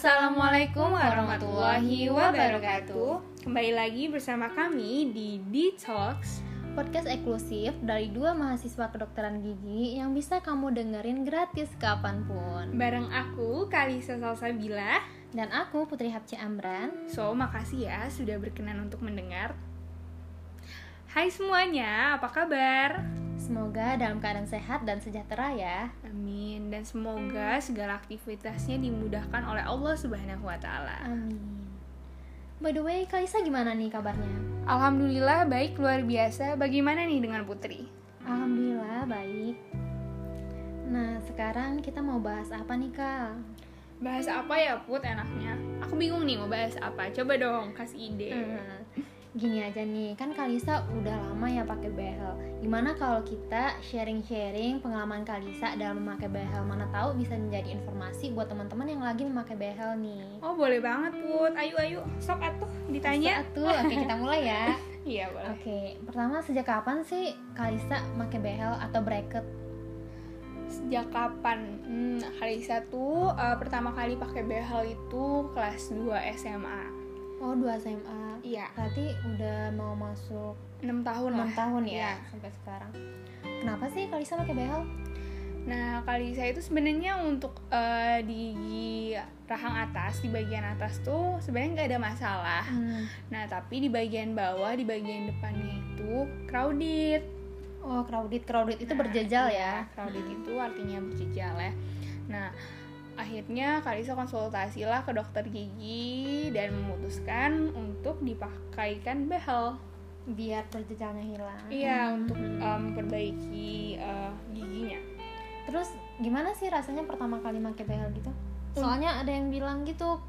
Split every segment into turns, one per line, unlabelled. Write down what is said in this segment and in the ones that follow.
Assalamualaikum warahmatullahi wabarakatuh. Kembali lagi bersama kami di Detox.
Podcast eksklusif dari dua mahasiswa kedokteran gigi yang bisa kamu dengerin gratis kapan pun.
Bareng aku Kalisa Salsabila.
Dan aku Putri Hapci Amran.
So, makasih ya sudah berkenan untuk mendengar. Hai semuanya, apa kabar?
Semoga dalam keadaan sehat dan sejahtera ya.
Amin. Dan semoga segala aktivitasnya dimudahkan oleh Allah Subhanahu wa taala.
Amin. By the way, Kalisa gimana nih kabarnya?
Alhamdulillah baik luar biasa. Bagaimana nih dengan Putri?
Alhamdulillah baik. Nah, sekarang kita mau bahas apa nih, Kak?
Bahas apa ya, Put, enaknya? Aku bingung nih mau bahas apa. Coba dong kasih ide.
Hmm, gini aja nih, kan Kalisa udah lama ya pakai behel. Gimana kalau kita sharing-sharing pengalaman Kalisa dalam memakai behel? Mana tahu bisa menjadi informasi buat teman-teman yang lagi memakai behel nih.
Oh, boleh banget, Put. Ayo ayo, sok atuh ditanya.
Satu, oke kita mulai ya.
Iya, boleh.
Oke, pertama sejak kapan sih Kalisa pakai behel atau bracket?
Sejak kapan? Hmm, Kalisa tuh uh, pertama kali pakai behel itu kelas 2 SMA.
Oh, 2 SMA.
Iya,
Berarti udah mau masuk
6 tahun
6
lah.
tahun ya
Iya.
sampai sekarang. Kenapa sih Kalisa pakai behel?
Nah, Kalisa itu sebenarnya untuk uh, di rahang atas, di bagian atas tuh sebenarnya nggak ada masalah.
Hmm.
Nah, tapi di bagian bawah, di bagian depannya itu crowded.
Oh, crowded, crowded itu
Nah,
berjejal
iya,
ya.
Crowded itu artinya berjejal ya. Nah, akhirnya Kalisa konsultasi lah ke dokter gigi dan memutuskan untuk dipakaikan behel.
Biar berjejalnya hilang.
Iya,
Hmm.
untuk um, memperbaiki uh, giginya.
Terus gimana sih rasanya pertama kali pakai behel gitu? Soalnya ada yang bilang gitu.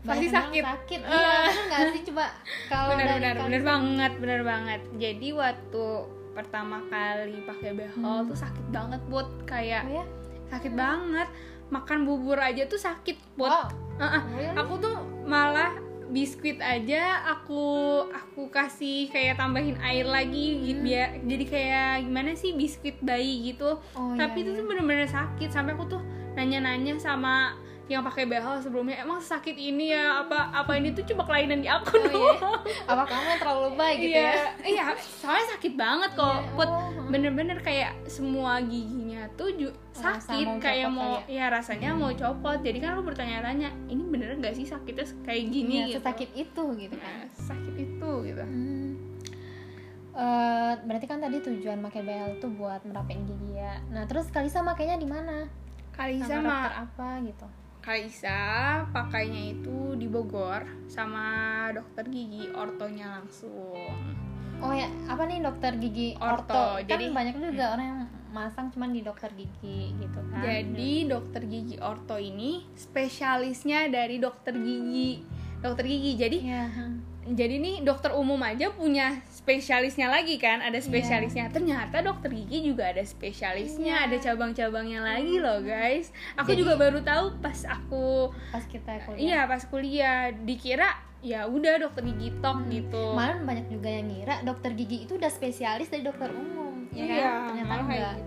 Pasti sakit.
sakit.
Eh.
Iya, bener nggak sih coba kalau
benar benar benar banget, benar banget. Jadi waktu pertama kali pakai behel
Hmm.
tuh sakit banget, buat kayak
Oh ya?
sakit banget. Makan bubur aja tuh sakit, buat
Wow.
Uh-uh.
Really?
aku tuh malah biskuit aja aku aku kasih kayak tambahin air lagi gitu
Hmm.
biar jadi kayak gimana sih biskuit bayi gitu
Oh,
tapi
iya,
itu
iya.
tuh bener-bener sakit sampai aku tuh nanya-nanya sama yang pakai behel sebelumnya emang sakit ini ya apa apa ini tuh cuma kelainan di aku
Oh, iya.
doang
Apa kamu yang terlalu lebay gitu
iya
ya?
iya soalnya sakit banget kok
Iya,
Put.
oh.
bener-bener kayak semua giginya tuh ju- sakit
mau
kayak mau
kali
ya rasanya mau copot jadi kan lu bertanya-tanya ini bener gak sih sakitnya kayak gini
Iya,
gitu
sakit itu gitu kan.
Nah, sakit itu gitu
Hmm. Eh, berarti kan tadi tujuan pakai behel tuh buat merapiin gigi ya. Nah, terus Kalisa makainya di mana?
Kalisa
Sama apa gitu?
Kalisa pakainya itu di Bogor sama dokter gigi ortonya langsung
Oh ya, apa nih dokter gigi
Orto,
orto?
jadi-
kan banyak juga orang yang masang cuman di dokter gigi gitu kan.
Jadi dokter gigi orto ini spesialisnya dari dokter gigi. Dokter gigi. Jadi
Iya.
Jadi nih dokter umum aja punya spesialisnya lagi kan? Ada spesialisnya. Ternyata dokter gigi juga ada spesialisnya,
Iya.
ada cabang-cabangnya lagi loh, guys. Aku
Jadi-
juga baru tahu pas aku
Pas kita kuliah.
iya pas kuliah dikira ya udah dokter gigi tok
Hmm.
gitu.
Malah banyak juga yang ngira dokter gigi itu udah spesialis dari dokter umum, ya
Iya,
kan? Ternyata enggak.
gitu.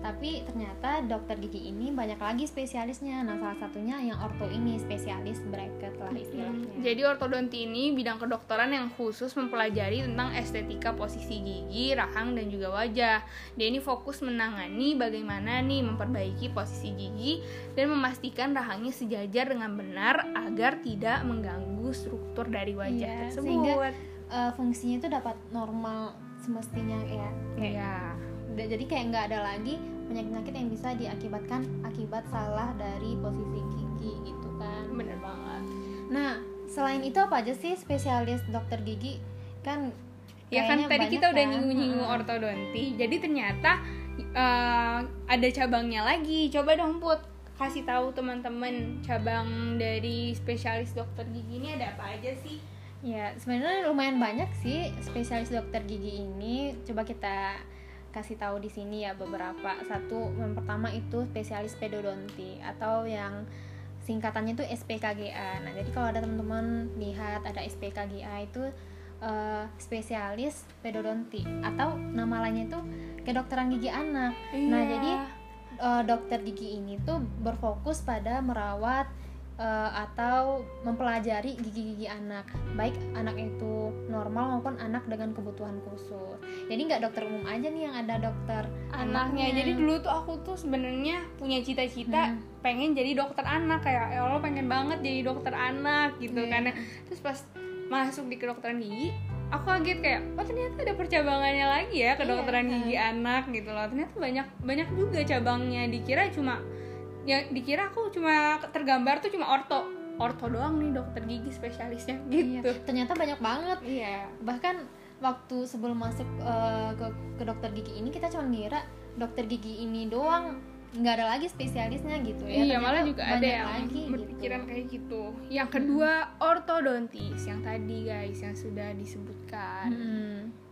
Tapi ternyata dokter gigi ini banyak lagi spesialisnya. Nah, salah satunya yang orto ini spesialis bracket lah istilahnya.
Jadi ortodonti ini bidang kedokteran yang khusus mempelajari tentang estetika posisi gigi, rahang dan juga wajah. Dia ini fokus menangani bagaimana nih memperbaiki posisi gigi dan memastikan rahangnya sejajar dengan benar agar tidak mengganggu struktur dari wajah
Iya,
tersebut.
sehingga- Eh, fungsinya itu dapat normal semestinya ya.
Iya.
Jadi kayak nggak ada lagi penyakit-penyakit yang bisa diakibatkan akibat salah dari posisi gigi gitu kan
bener banget.
nah selain itu apa aja sih spesialis dokter gigi kan
Ya kan tadi kita udah
kan?
nyinggung-nyinggung
Heeh.
ortodonti. Jadi ternyata eh, ada cabangnya lagi. Coba dong Put kasih tahu teman-teman cabang dari spesialis dokter gigi ini ada apa aja sih?
ya sebenarnya lumayan banyak sih spesialis dokter gigi ini coba kita kasih tahu di sini ya beberapa. Satu yang pertama itu spesialis pedodonti atau yang singkatannya itu SPKGA nah jadi kalau ada teman-teman lihat ada SPKGA itu eh, spesialis pedodonti atau nama lainnya itu kedokteran gigi anak. Nah,
Iya.
jadi eh, dokter gigi ini tuh berfokus pada merawat eh, atau mempelajari gigi-gigi anak baik anak itu normal maupun anak dengan kebutuhan khusus jadi nggak dokter umum aja nih yang ada dokter
anaknya jadi dulu tuh aku tuh sebenarnya punya cita-cita
Hmm.
pengen jadi dokter anak kayak ya Allah pengen banget jadi dokter anak gitu
Iya.
kan terus pas masuk di kedokteran gigi aku kaget kayak oh ternyata ada percabangannya lagi ya kedokteran
Iya.
gigi anak gitu loh ternyata banyak banyak juga cabangnya dikira cuma ya dikira aku cuma tergambar tuh cuma orto. Orto doang nih dokter gigi spesialisnya.
Iya,
gitu.
ternyata banyak banget.
Iya.
Bahkan waktu sebelum masuk eh, ke ke dokter gigi ini kita cuma ngira dokter gigi ini doang. Nggak ada lagi spesialisnya gitu ya.
Iya malah juga ada yang
lagi
berpikiran
gitu.
kayak gitu. Yang kedua ortodontis yang tadi guys yang sudah disebutkan.
Mm-mm.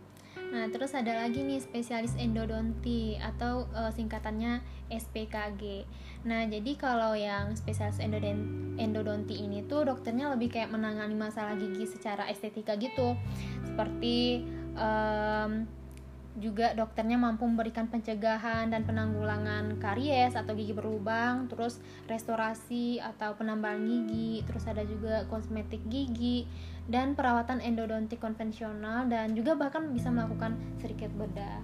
Nah, terus ada lagi nih spesialis endodonti atau eh, singkatannya SPKG. Nah, jadi kalau yang spesialis endodon- endodonti ini tuh dokternya lebih kayak menangani masalah gigi secara estetika gitu. Seperti em, juga dokternya mampu memberikan pencegahan dan penanggulangan karies atau gigi berlubang, terus restorasi atau penambahan gigi, terus ada juga kosmetik gigi dan perawatan endodonti konvensional dan juga bahkan bisa melakukan sedikit bedah.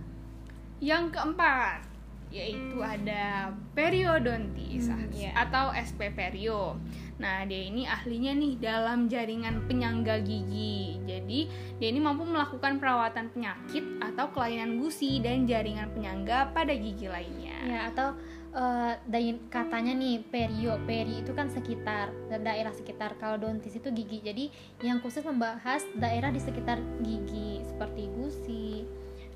yang keempat yaitu ada periodontis
Hmm, iya.
atau SP perio. Nah, dia ini ahlinya nih dalam jaringan penyangga gigi. Jadi, dia ini mampu melakukan perawatan penyakit atau kelainan gusi dan jaringan penyangga pada gigi lainnya.
Ya, atau eh, dari katanya nih perio, peri itu kan sekitar da- daerah sekitar. Kalau dontis itu gigi. Jadi yang khusus membahas daerah di sekitar gigi seperti gusi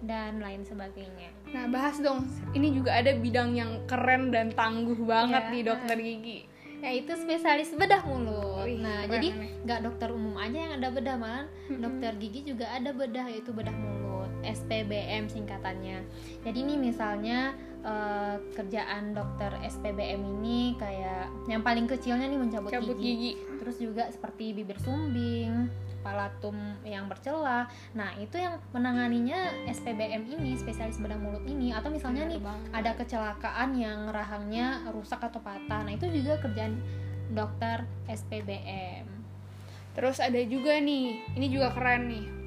dan lain sebagainya.
Nah, bahas dong. Ini juga ada bidang yang keren dan tangguh banget
Iya.
di dokter gigi.
Yaitu spesialis bedah mulut.
Wih,
nah,
keren
jadi nggak dokter umum aja yang ada bedah, malah dokter gigi juga ada bedah yaitu bedah mulut, SPBM singkatannya. Jadi ini misalnya eh, kerjaan dokter SPBM ini kayak yang paling kecilnya nih mencabut
cabut
gigi.
gigi.
Terus juga seperti bibir sumbing, palatum yang bercelah. Nah, itu yang menanganinya SPBM ini, spesialis bedah mulut ini atau misalnya nih
Bener banget.
ada kecelakaan yang rahangnya rusak atau patah. Nah, itu juga kerjaan dokter SPBM.
Terus ada juga nih, ini juga keren nih.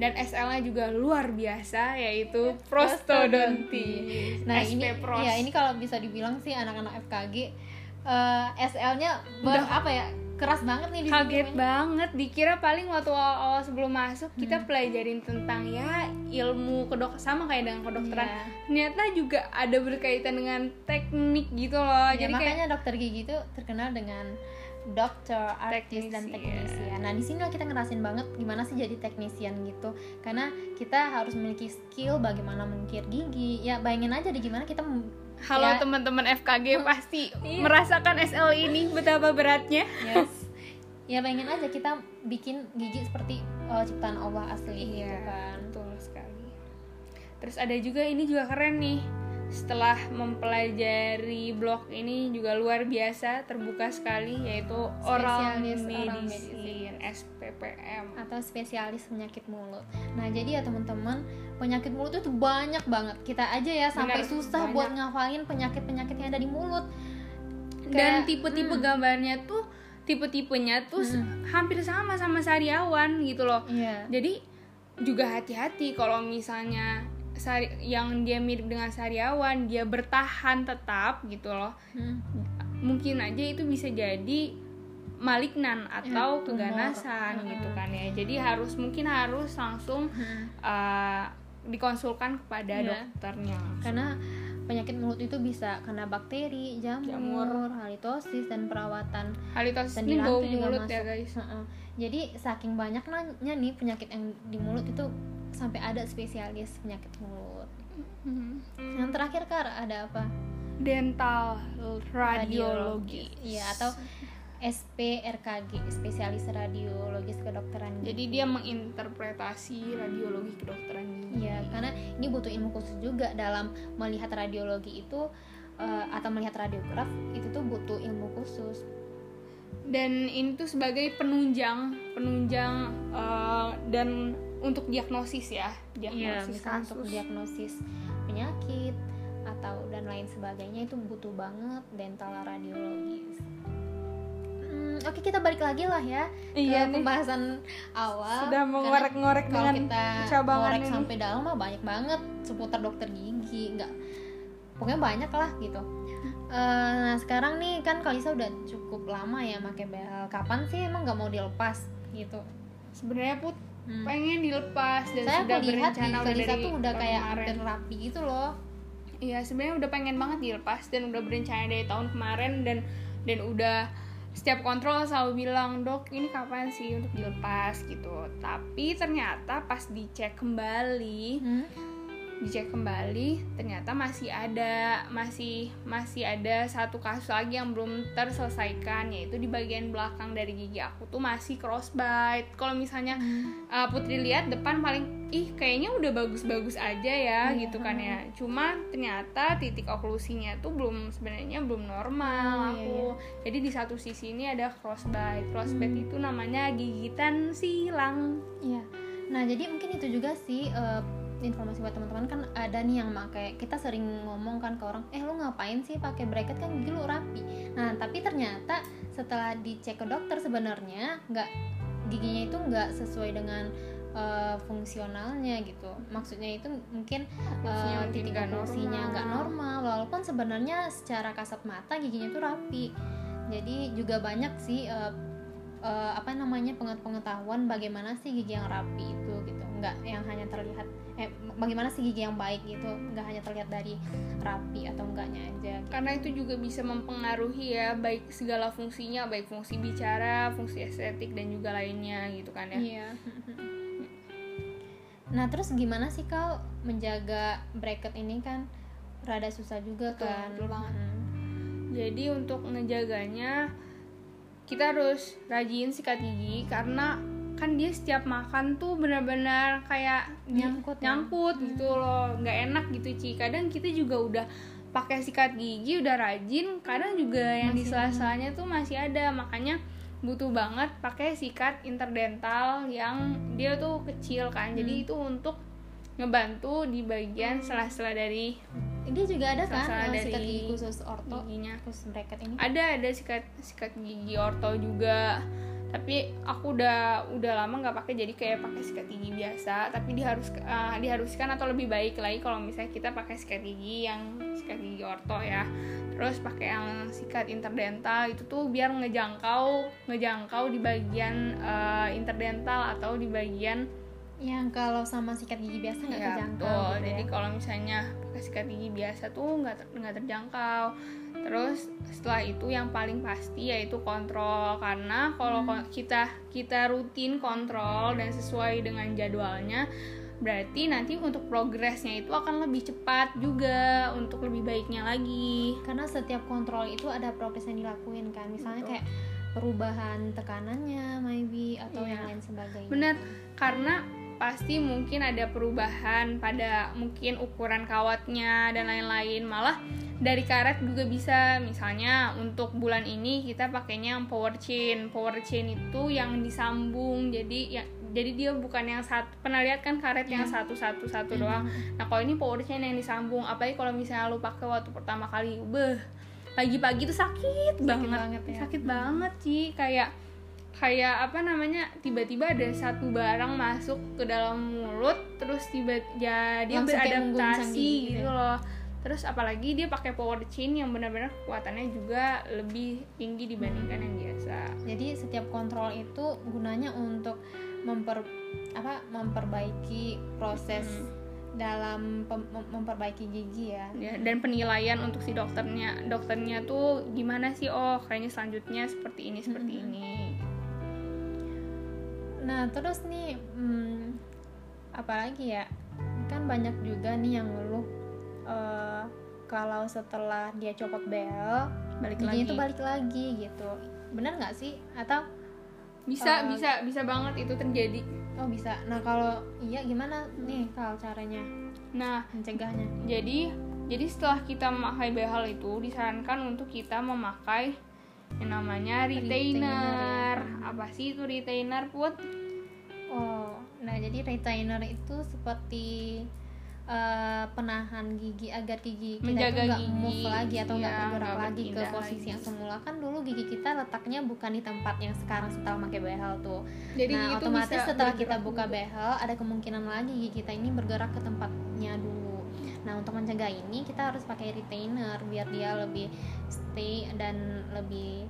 Dan SL-nya juga luar biasa yaitu prostodontis.
Nah,
SP
ini
Pros.
ya ini kalau bisa dibilang sih anak-anak FKG eh, SL-nya ber-
Udah.
apa ya? keras banget nih di
kaget
sini.
banget dikira paling waktu awal-awal sebelum masuk kita
Hmm.
pelajarin tentang ya ilmu kedok sama kayak dengan kedokteran
Iya.
ternyata juga ada berkaitan dengan teknik gitu loh
Ya,
jadi kayak
makanya dokter gigi itu terkenal dengan dokter, artis dan
Teknisian.
teknisian. Nah di sini kita ngerasain banget gimana sih jadi teknisian gitu, karena kita harus memiliki skill bagaimana mengukir gigi. Ya bayangin aja deh gimana kita
halo
ya,
teman-teman FKG pasti
Iya.
merasakan SL ini betapa beratnya
yes. ya bayangin aja kita bikin gigi seperti uh, ciptaan Allah asli gitu
Iya,
kan.
betul sekali. Terus ada juga ini juga keren nih. Setelah mempelajari blog ini juga luar biasa, terbuka sekali yaitu oral medicine, SPPM.
atau spesialis penyakit mulut. Nah, jadi ya teman-teman, penyakit mulut itu banyak banget. Kita aja ya sampai
Benar,
susah
banyak.
buat ngafalin penyakit-penyakit yang ada di mulut.
Dan
Kayak-
tipe-tipe
hmm.
gambarnya tuh tipe-tipenya tuh
Hmm.
hampir sama sama sariawan gitu loh.
Iya.
Jadi juga hati-hati kalau misalnya sari- yang dia mirip dengan sariawan, dia bertahan tetap gitu loh.
Hmm.
mungkin aja itu bisa jadi malignan atau
Ya, tumor.
keganasan
Mm-mm.
gitu kan ya jadi harus mungkin harus langsung
Hmm.
uh, dikonsulkan kepada
Iya.
dokternya
Karena penyakit mulut itu bisa karena bakteri, jamur,
Jamur.
halitosis dan perawatan
halitosis
dan
ini bau
juga
mulut
masuk.
ya guys
Heeh. Jadi saking banyaknya nih penyakit yang di mulut itu sampai ada spesialis penyakit mulut.
Mhm.
Yang terakhir Kar ada apa?
dental radiologi
Iya atau SPRKG, spesialis radiologis kedokteran.
jadi dia menginterpretasi radiologi kedokteran gigi
Iya, karena ini butuh ilmu khusus juga dalam melihat radiologi itu eh, atau melihat radiograf itu tuh butuh ilmu khusus.
dan ini tuh sebagai penunjang penunjang uh, dan untuk diagnosis ya diagnosis
misalnya untuk diagnosis penyakit atau dan lain sebagainya itu butuh banget dental radiologis. Hmm, Oke kita balik lagi lah ya
Iya
ke
nih.
pembahasan awal.
Sudah mengorek-ngorek dengan
kita
cabangan
ngorek
ini.
sampai dalam mah banyak banget seputar dokter gigi, nggak pokoknya banyak lah gitu. Eh, nah sekarang nih kan Kalisa udah cukup lama ya pakai behel. Kapan sih emang nggak mau dilepas gitu?
sebenarnya put
Hmm.
pengen dilepas dan
Saya
sudah
lihat di
berencana
Kalisa tuh udah kayak
kemarin.
rapi gitu loh.
Iya sebenarnya udah pengen banget dilepas dan udah berencana dari tahun kemarin dan dan udah setiap kontrol selalu bilang dok ini kapan sih untuk dilepas gitu tapi ternyata pas dicek kembali
Hmm?
Dicek kembali ternyata masih ada masih masih ada satu kasus lagi yang belum terselesaikan yaitu di bagian belakang dari gigi aku tuh masih crossbite. Kalau misalnya uh, Putri lihat depan paling ih kayaknya udah bagus-bagus aja ya
Iya.
gitu kan ya. Cuma ternyata titik oklusinya tuh belum sebenarnya belum normal
Oh, iya,
aku. jadi di satu sisi ini ada crossbite. Crossbite
Hmm.
itu namanya gigitan silang.
Iya. Nah, jadi mungkin itu juga sih eh, informasi buat teman-teman kan ada nih yang pakai kita sering ngomong kan ke orang, "Eh, lu ngapain sih pakai bracket kan gigi lu rapi." Nah, tapi ternyata setelah dicek ke dokter sebenarnya nggak giginya itu nggak sesuai dengan eh, fungsionalnya gitu. Maksudnya itu mungkin
mungkin
titik
nggak
oklusinya
normal.
nggak normal walaupun sebenarnya secara kasat mata giginya itu rapi. Jadi juga banyak sih eh, eh, apa namanya penget- pengetahuan bagaimana sih gigi yang rapi itu gitu nggak yang hanya terlihat eh bagaimana sih gigi yang baik gitu nggak hanya terlihat dari rapi atau enggaknya aja gitu.
karena itu juga bisa mempengaruhi ya baik segala fungsinya baik fungsi bicara fungsi estetik dan juga lainnya gitu kan ya
iya nah terus gimana sih kau menjaga bracket ini kan rada susah juga
Betul,
kan
betul banget.
Mm.
jadi untuk ngejaganya kita harus rajin sikat gigi karena kan dia setiap makan tuh benar-benar kayak
Nyangkut ya?
nyangkut gitu loh. Nggak enak gitu Ci. Kadang kita juga udah pakai sikat gigi udah rajin kadang juga yang di sela-selanya tuh masih ada. Makanya butuh banget pakai sikat interdental yang dia tuh kecil kan. Jadi
Hmm.
itu untuk ngebantu di bagian sela-sela dari
dia juga ada kan
Salah
eh, sikat gigi khusus orto?
giginya.
Khusus bracket ini?
Ada ada sikat sikat gigi orto juga tapi aku udah udah lama nggak pakai jadi kayak pakai sikat gigi biasa. Tapi diharus eh, diharuskan atau lebih baik lagi kalau misalnya kita pakai sikat gigi yang sikat gigi orto ya. Terus pakai yang sikat interdental itu tuh biar ngejangkau ngejangkau di bagian eh, interdental atau di bagian
yang kalau sama sikat gigi biasa nggak
ya
kejangkau
betul
gitu
jadi
ya.
kalau misalnya pakai sikat gigi biasa tuh nggak ter- nggak terjangkau terus setelah itu yang paling pasti yaitu kontrol karena kalau
Hmm.
kita kita rutin kontrol dan sesuai dengan jadwalnya berarti nanti untuk progresnya itu akan lebih cepat juga untuk lebih baiknya lagi
karena setiap kontrol itu ada progres yang dilakuin kan misalnya
Betul.
kayak perubahan tekanannya maybe atau
Iya.
yang lain sebagainya
benar karena pasti mungkin ada perubahan pada mungkin ukuran kawatnya dan lain-lain. Malah dari karet juga bisa. Misalnya untuk bulan ini kita pakainya yang power chain. Power chain itu yang disambung. Jadi ya jadi dia bukan yang satu pernah lihat kan karet yang satu satu satu doang? Nah kalau ini power chain yang disambung apalagi kalau misalnya lu pakai waktu pertama kali beh pagi-pagi tuh sakit, banget,
banget ya.
sakit banget sih kayak kayak apa namanya tiba-tiba ada satu barang masuk ke dalam mulut terus tiba ya dia
Langsung
beradaptasi
gitu
gitu
ya.
loh terus apalagi dia pakai power chain yang benar-benar kekuatannya juga lebih tinggi dibandingkan yang biasa
jadi setiap kontrol itu gunanya untuk memper apa memperbaiki proses
Hmm.
dalam memperbaiki gigi ya
ya dan penilaian untuk si dokternya dokternya tuh gimana sih oh kayaknya selanjutnya seperti ini seperti
Mhm.
ini
Nah, terus nih, hmm, apalagi ya, kan banyak juga nih yang ngeluh eh, kalau setelah dia copot bel,
balik lagi
itu balik lagi gitu. Bener nggak sih? Atau
bisa
Eh,
bisa bisa banget itu terjadi
oh bisa? Nah kalau iya gimana nih kalau caranya
nah
mencegahnya?
jadi jadi setelah kita memakai behel itu disarankan untuk kita memakai yang namanya retainer,
Retainer,
apa sih itu retainer put?
Oh, nah jadi retainer itu seperti eh, penahan gigi agar gigi kita
Menjaga
itu nggak
gigi,
move lagi atau nggak
iya,
bergerak lagi ke posisi
lagi.
yang semula. Kan dulu gigi kita letaknya bukan di tempat yang sekarang setelah pakai behel tuh.
Jadi
nah
itu
otomatis setelah kita buka behel ada kemungkinan lagi gigi kita ini bergerak ke tempatnya dulu nah untuk mencegah ini kita harus pakai retainer biar dia lebih stay dan lebih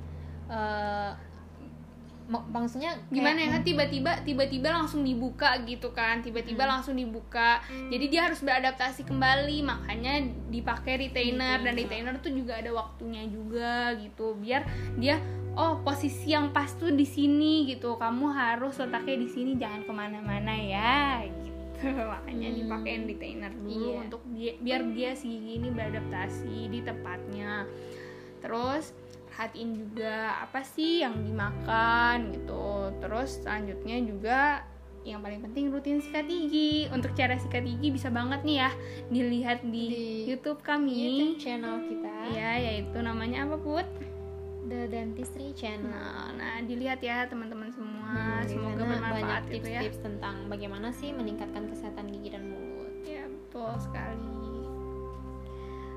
mak- maksudnya
gimana ya kan tiba-tiba tiba-tiba langsung dibuka gitu kan tiba-tiba
Hmm.
langsung dibuka jadi dia harus beradaptasi kembali makanya dipakai retainer dan
Retainer.
retainer tuh juga ada waktunya juga gitu biar dia oh posisi yang pas tuh di sini gitu kamu harus letaknya di sini jangan ke mana-mana ya gitu makanya
Hmm.
dipakein retainer dulu
Iya.
untuk dia, biar dia si gigi ini beradaptasi di tempatnya. Terus perhatiin juga apa sih yang dimakan gitu. Terus selanjutnya juga yang paling penting rutin sikat gigi. Untuk cara sikat gigi bisa banget nih ya dilihat di,
Di
YouTube
YouTube
kami
channel kita.
Ya yaitu namanya apa put?
The Dentistry Channel.
Nah, nah dilihat ya teman-teman semua
Hmm,
semoga bermanfaat
banyak
gitu ya
tips-tips tentang bagaimana sih meningkatkan kesehatan gigi dan mulut.
ya betul sekali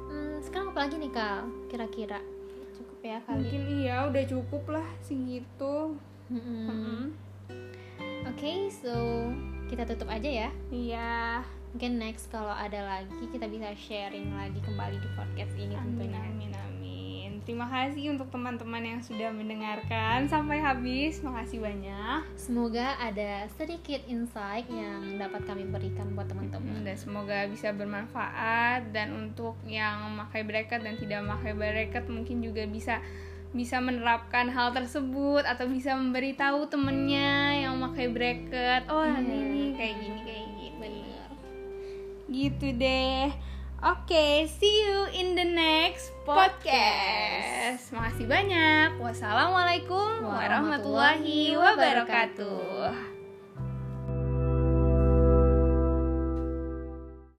Hmm, sekarang apa lagi nih kal? Kira-kira cukup ya kali.
mungkin iya udah cukup lah segitu
Mm-mm.
Mm-mm.
Oke, so kita tutup aja ya.
iya
Mungkin next kalau ada lagi kita bisa sharing lagi kembali di podcast ini tentunya.
amin. Terima kasih untuk teman-teman yang sudah mendengarkan sampai habis. Makasih banyak.
Semoga ada sedikit insight yang dapat kami berikan buat teman-teman.
Dan semoga bisa bermanfaat dan untuk yang memakai bracket dan tidak memakai bracket mungkin juga bisa bisa menerapkan hal tersebut atau bisa memberitahu temennya yang memakai bracket oh
Iya.
ini kayak gini kayak gini
Bener.
gitu deh Oke, see you in the next podcast. Makasih banyak. Wassalamualaikum warahmatullahi wabarakatuh.